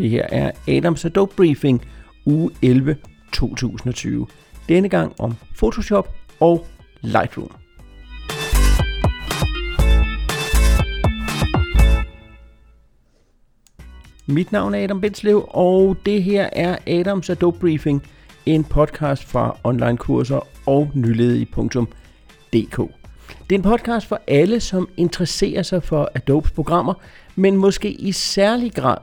Det her er Adams Adobe Briefing, uge 11 2020. Denne gang om Photoshop og Lightroom. Mit navn er Adam Bindslev, og det her er Adams Adobe Briefing, en podcast fra onlinekurser og nyledige.dk. Det er en podcast for alle, som interesserer sig for Adobes programmer, men måske i særlig grad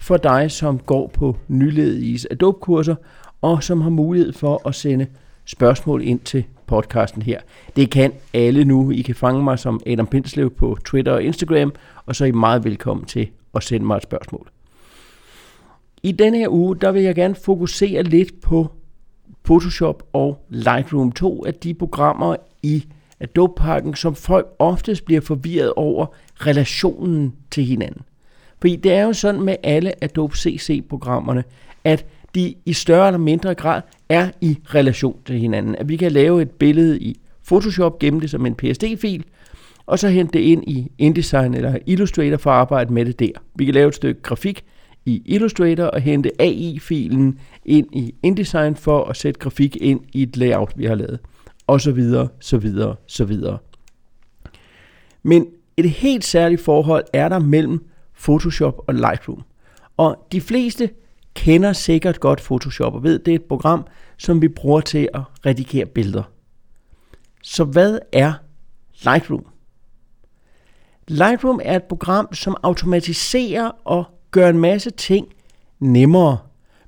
for dig, som går på nyledige Adobe-kurser, og som har mulighed for at sende spørgsmål ind til podcasten her. Det kan alle nu. I kan fange mig som Adam Pinslev på Twitter og Instagram, og så er I meget velkommen til at sende mig et spørgsmål. I denne her uge, der vil jeg gerne fokusere lidt på Photoshop og Lightroom, 2 af de programmer i Adobe-pakken, som folk oftest bliver forvirret over relationen til hinanden. Fordi det er jo sådan med alle Adobe CC-programmerne, at de i større eller mindre grad er i relation til hinanden. At vi kan lave et billede i Photoshop, gemme det som en PSD-fil, og så hente det ind i InDesign eller Illustrator for at arbejde med det der. Vi kan lave et stykke grafik i Illustrator og hente AI-filen ind i InDesign for at sætte grafik ind i et layout, vi har lavet. Og så videre, så videre, så videre. Men et helt særligt forhold er der mellem Photoshop og Lightroom. Og de fleste kender sikkert godt Photoshop og ved, det er et program, som vi bruger til at redigere billeder. Så hvad er Lightroom? Lightroom er et program, som automatiserer og gør en masse ting nemmere,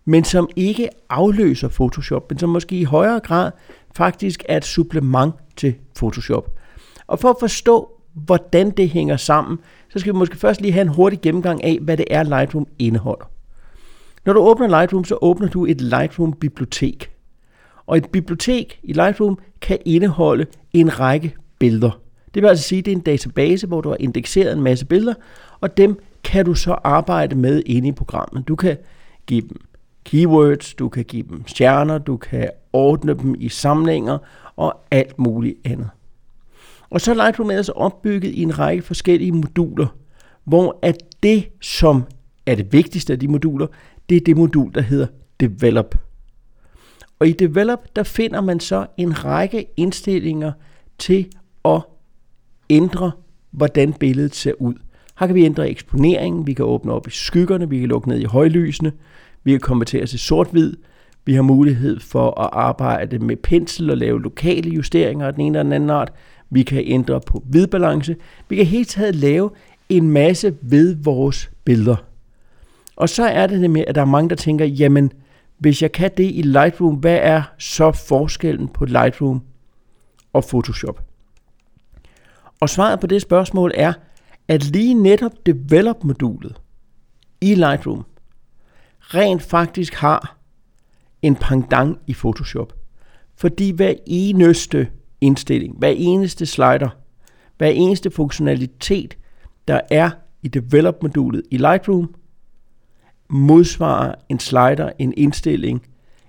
men som ikke afløser Photoshop, men som måske i højere grad faktisk er et supplement til Photoshop. Og for at forstå, hvordan det hænger sammen, så skal vi måske først lige have en hurtig gennemgang af, hvad det er, Lightroom indeholder. Når du åbner Lightroom, så åbner du et Lightroom-bibliotek. Og et bibliotek i Lightroom kan indeholde en række billeder. Det vil altså sige, at det er en database, hvor du har indekseret en masse billeder, og dem kan du så arbejde med inde i programmet. Du kan give dem keywords, du kan give dem stjerner, du kan ordne dem i samlinger og alt muligt andet. Og så er Lightroom altså opbygget i en række forskellige moduler, hvor at det, som er det vigtigste af de moduler, det er det modul, der hedder Develop. Og i Develop, der finder man så en række indstillinger til at ændre, hvordan billedet ser ud. Her kan vi ændre eksponeringen, vi kan åbne op i skyggerne, vi kan lukke ned i højlysene, vi kan konvertere til sort-hvid, vi har mulighed for at arbejde med pensel og lave lokale justeringer af den ene eller den anden art. Vi kan ændre på hvidbalance. Vi kan helt taget lave en masse ved vores billeder. Og så er det med, at der er mange, der tænker, jamen, hvis jeg kan det i Lightroom, hvad er så forskellen på Lightroom og Photoshop? Og svaret på det spørgsmål er, at lige netop develop-modulet i Lightroom rent faktisk har en pendant i Photoshop. Fordi hver eneste indstilling, hver eneste slider, hver eneste funktionalitet, der er i develop-modulet i Lightroom, modsvarer en slider, en indstilling,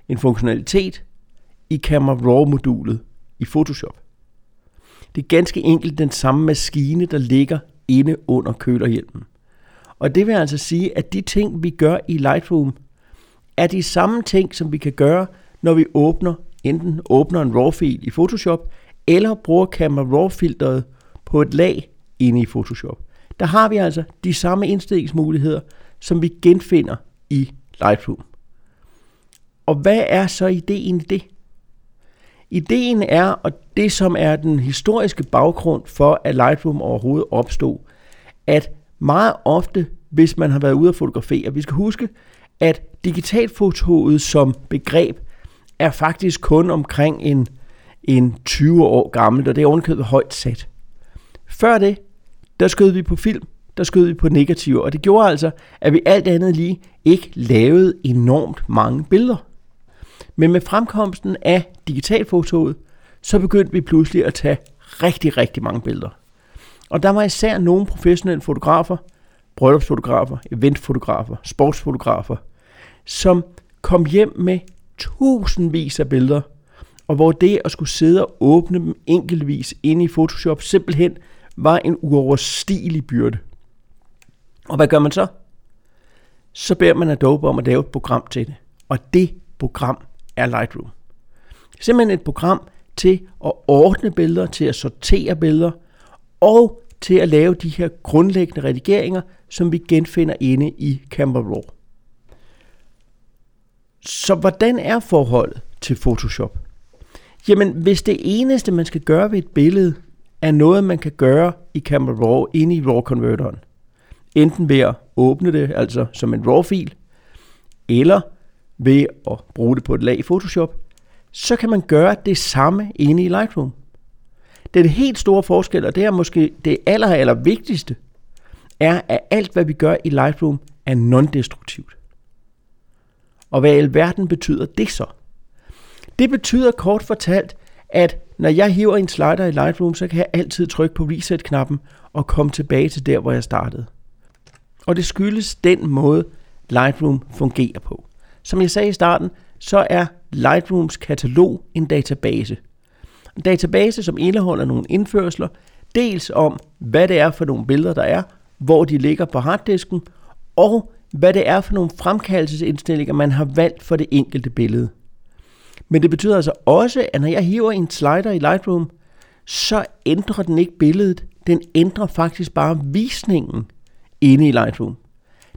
en funktionalitet i Camera Raw-modulet i Photoshop. Det er ganske enkelt den samme maskine, der ligger inde under kølerhjelmen. Og det vil altså sige, at de ting, vi gør i Lightroom, er de samme ting, som vi kan gøre, når vi åbner enten åbner en RAW-fil i Photoshop, eller bruger Camera Raw-filteret på et lag inde i Photoshop. Der har vi altså de samme indstillingsmuligheder, som vi genfinder i Lightroom. Og hvad er så ideen i det? Ideen er, og det som er den historiske baggrund for, at Lightroom overhovedet opstod, at meget ofte, hvis man har været ude at fotografere, vi skal huske, at digitalfotoet som begreb er faktisk kun omkring en, en 20 år gammel, og det er ovenkøbet højt sat. Før det, der skød vi på film, der skød vi på negativer, og det gjorde altså, at vi alt andet lige ikke lavede enormt mange billeder. Men med fremkomsten af digitalfotoet, så begyndte vi pludselig at tage rigtig, rigtig mange billeder. Og der var især nogle professionelle fotografer, bryllupsfotografer, eventfotografer, sportsfotografer, som kom hjem med tusindvis af billeder, og hvor det at skulle sidde og åbne dem enkeltvis inde i Photoshop simpelthen var en uoverstigelig byrde. Og hvad gør man så? så beder man Adobe om at lave et program til det. Og det program er Lightroom. Simpelthen et program til at ordne billeder, til at sortere billeder, og til at lave de her grundlæggende redigeringer, som vi genfinder inde i Camera Raw. Så hvordan er forholdet til Photoshop? Jamen, hvis det eneste, man skal gøre ved et billede, er noget, man kan gøre i Camera Raw inde i RAW-converteren, enten ved at åbne det, altså som en RAW-fil, eller ved at bruge det på et lag i Photoshop, så kan man gøre det samme inde i Lightroom. Den helt store forskel, og det er måske det aller, aller vigtigste, er, at alt, hvad vi gør i Lightroom, er non-destruktivt. Og hvad i alverden betyder det så? Det betyder kort fortalt, at når jeg hiver en slider i Lightroom, så kan jeg altid trykke på reset-knappen og komme tilbage til der, hvor jeg startede. Og det skyldes den måde, Lightroom fungerer på. Som jeg sagde i starten, så er Lightrooms katalog en database. En database, som indeholder nogle indførsler, dels om, hvad det er for nogle billeder, der er, hvor de ligger på harddisken, og hvad det er for nogle fremkaldelsesindstillinger, man har valgt for det enkelte billede. Men det betyder altså også, at når jeg hiver en slider i Lightroom, så ændrer den ikke billedet. Den ændrer faktisk bare visningen inde i Lightroom.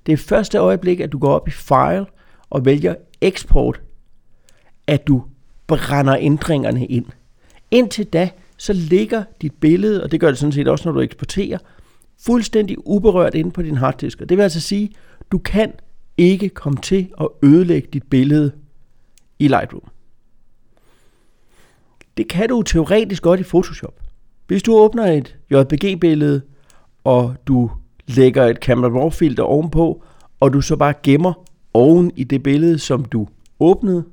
Det er første øjeblik, at du går op i File og vælger Export, at du brænder ændringerne ind. Indtil da, så ligger dit billede, og det gør det sådan set også, når du eksporterer, fuldstændig uberørt inde på din harddisk. Det vil altså sige, du kan ikke komme til at ødelægge dit billede i Lightroom. Det kan du teoretisk godt i Photoshop. Hvis du åbner et JPG-billede, og du lægger et Camera Raw filter ovenpå, og du så bare gemmer oven i det billede, som du åbnede,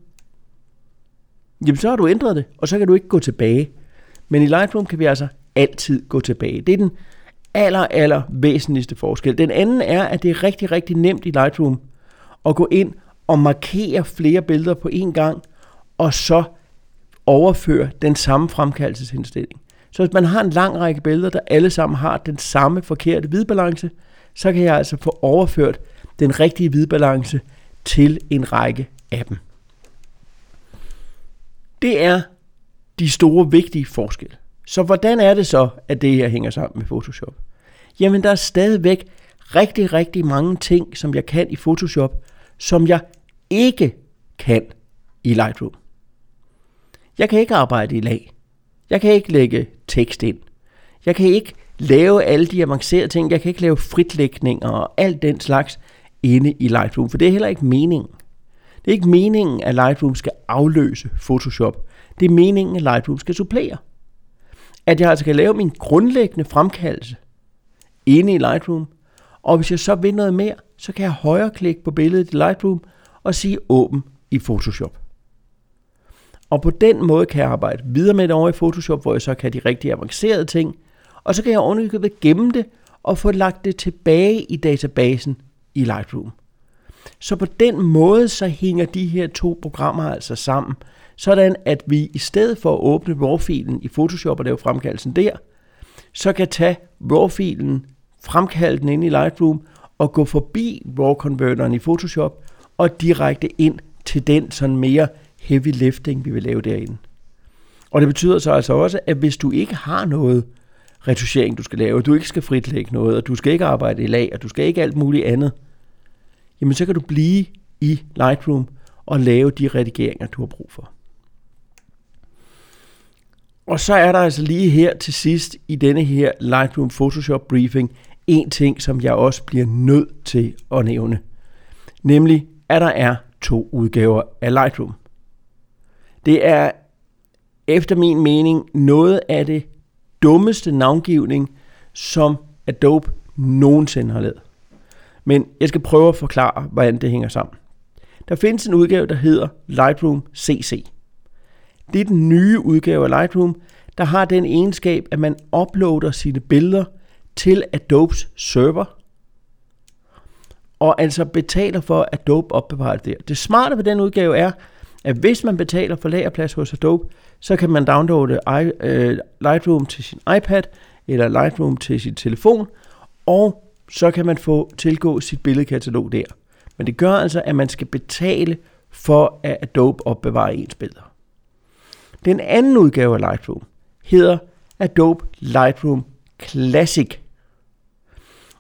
jamen så har du ændret det, og så kan du ikke gå tilbage. Men i Lightroom kan vi altså altid gå tilbage. Det er den aller, aller væsentligste forskel. Den anden er, at det er rigtig, rigtig nemt i Lightroom at gå ind og markere flere billeder på én gang, og så overføre den samme fremkaldelsesindstilling. Så hvis man har en lang række billeder, der alle sammen har den samme forkerte hvidbalance, så kan jeg altså få overført den rigtige hvidbalance til en række af dem. Det er de store vigtige forskelle. Så hvordan er det så, at det her hænger sammen med Photoshop? Jamen der er stadigvæk rigtig, rigtig mange ting, som jeg kan i Photoshop, som jeg ikke kan i Lightroom. Jeg kan ikke arbejde i lag. Jeg kan ikke lægge tekst ind. Jeg kan ikke lave alle de avancerede ting. Jeg kan ikke lave fritlægninger og alt den slags inde i Lightroom, for det er heller ikke meningen. Det er ikke meningen, at Lightroom skal afløse Photoshop. Det er meningen, at Lightroom skal supplere. At jeg altså kan lave min grundlæggende fremkaldelse inde i Lightroom, og hvis jeg så vil noget mere, så kan jeg højreklikke på billedet i Lightroom og sige åben i Photoshop. Og på den måde kan jeg arbejde videre med det over i Photoshop, hvor jeg så kan de rigtig avancerede ting, og så kan jeg ovenikøbet gemme det og få lagt det tilbage i databasen i Lightroom. Så på den måde så hænger de her to programmer altså sammen, sådan at vi i stedet for at åbne RAW-filen i Photoshop og lave fremkaldelsen der, så kan tage RAW-filen, fremkalde den ind i Lightroom og gå forbi RAW-converteren i Photoshop og direkte ind til den sådan mere heavy lifting, vi vil lave derinde. Og det betyder så altså også, at hvis du ikke har noget retuschering, du skal lave, du ikke skal fritlægge noget, og du skal ikke arbejde i lag, og du skal ikke alt muligt andet, jamen så kan du blive i Lightroom og lave de redigeringer, du har brug for. Og så er der altså lige her til sidst i denne her Lightroom Photoshop briefing en ting, som jeg også bliver nødt til at nævne. Nemlig, at der er to udgaver af Lightroom. Det er efter min mening noget af det dummeste navngivning, som Adobe nogensinde har lavet. Men jeg skal prøve at forklare, hvordan det hænger sammen. Der findes en udgave, der hedder Lightroom CC. Det er den nye udgave af Lightroom, der har den egenskab, at man uploader sine billeder til Adobes server, og altså betaler for, at Adobe opbevarer det der. Det smarte ved den udgave er, at hvis man betaler for lagerplads hos Adobe, så kan man downloade øh, Lightroom til sin iPad eller Lightroom til sin telefon, og så kan man få tilgå sit billedkatalog der. Men det gør altså, at man skal betale for, at Adobe opbevarer ens billeder. Den anden udgave af Lightroom hedder Adobe Lightroom Classic.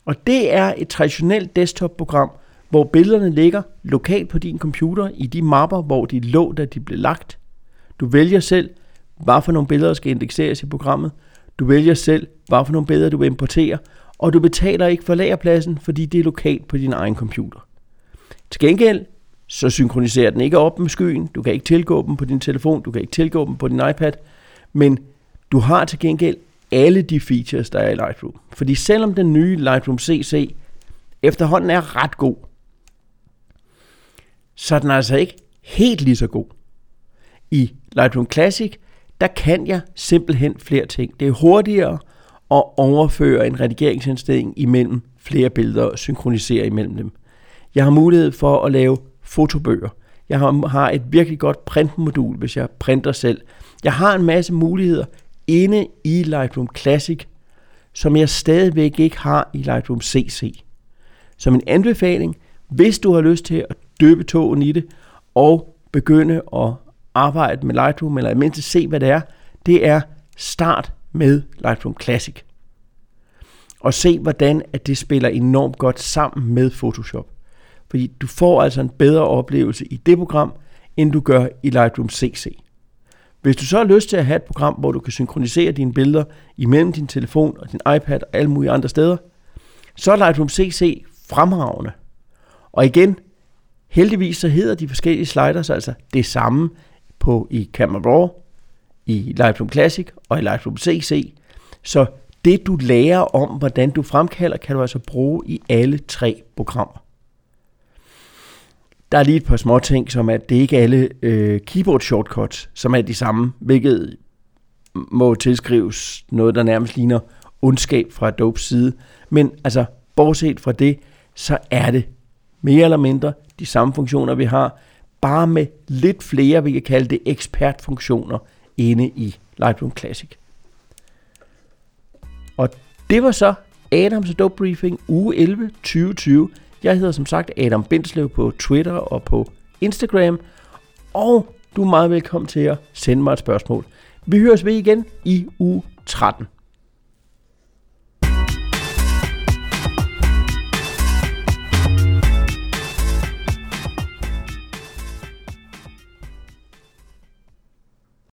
Og det er et traditionelt desktop-program, hvor billederne ligger lokalt på din computer i de mapper, hvor de lå, da de blev lagt. Du vælger selv, hvad for nogle billeder skal indekseres i programmet. Du vælger selv, hvad for nogle billeder du vil importere, og du betaler ikke for lagerpladsen, fordi det er lokalt på din egen computer. Til gengæld, så synkroniserer den ikke op med skyen. Du kan ikke tilgå dem på din telefon, du kan ikke tilgå dem på din iPad, men du har til gengæld alle de features, der er i Lightroom. Fordi selvom den nye Lightroom CC efterhånden er ret god, så er den altså ikke helt lige så god. I Lightroom Classic, der kan jeg simpelthen flere ting. Det er hurtigere at overføre en redigeringsindstilling imellem flere billeder og synkronisere imellem dem. Jeg har mulighed for at lave fotobøger. Jeg har et virkelig godt printmodul, hvis jeg printer selv. Jeg har en masse muligheder inde i Lightroom Classic, som jeg stadigvæk ikke har i Lightroom CC. Som en anbefaling, hvis du har lyst til at døbe tågen i det, og begynde at arbejde med Lightroom, eller mindst se, hvad det er, det er start med Lightroom Classic. Og se, hvordan at det spiller enormt godt sammen med Photoshop. Fordi du får altså en bedre oplevelse i det program, end du gør i Lightroom CC. Hvis du så har lyst til at have et program, hvor du kan synkronisere dine billeder imellem din telefon og din iPad og alle mulige andre steder, så er Lightroom CC fremragende. Og igen, heldigvis så hedder de forskellige sliders altså det samme på i Camera Raw, i Lightroom Classic og i Lightroom CC. Så det du lærer om, hvordan du fremkalder, kan du altså bruge i alle tre programmer. Der er lige et par små ting, som at det ikke er alle øh, keyboard shortcuts, som er de samme, hvilket må tilskrives noget, der nærmest ligner ondskab fra Adobes side. Men altså, bortset fra det, så er det mere eller mindre de samme funktioner, vi har, bare med lidt flere, vi kan kalde det ekspertfunktioner, inde i Lightroom Classic. Og det var så Adams Adobe Briefing uge 11 2020. Jeg hedder som sagt Adam Bindslev på Twitter og på Instagram. Og du er meget velkommen til at sende mig et spørgsmål. Vi høres ved igen i uge 13.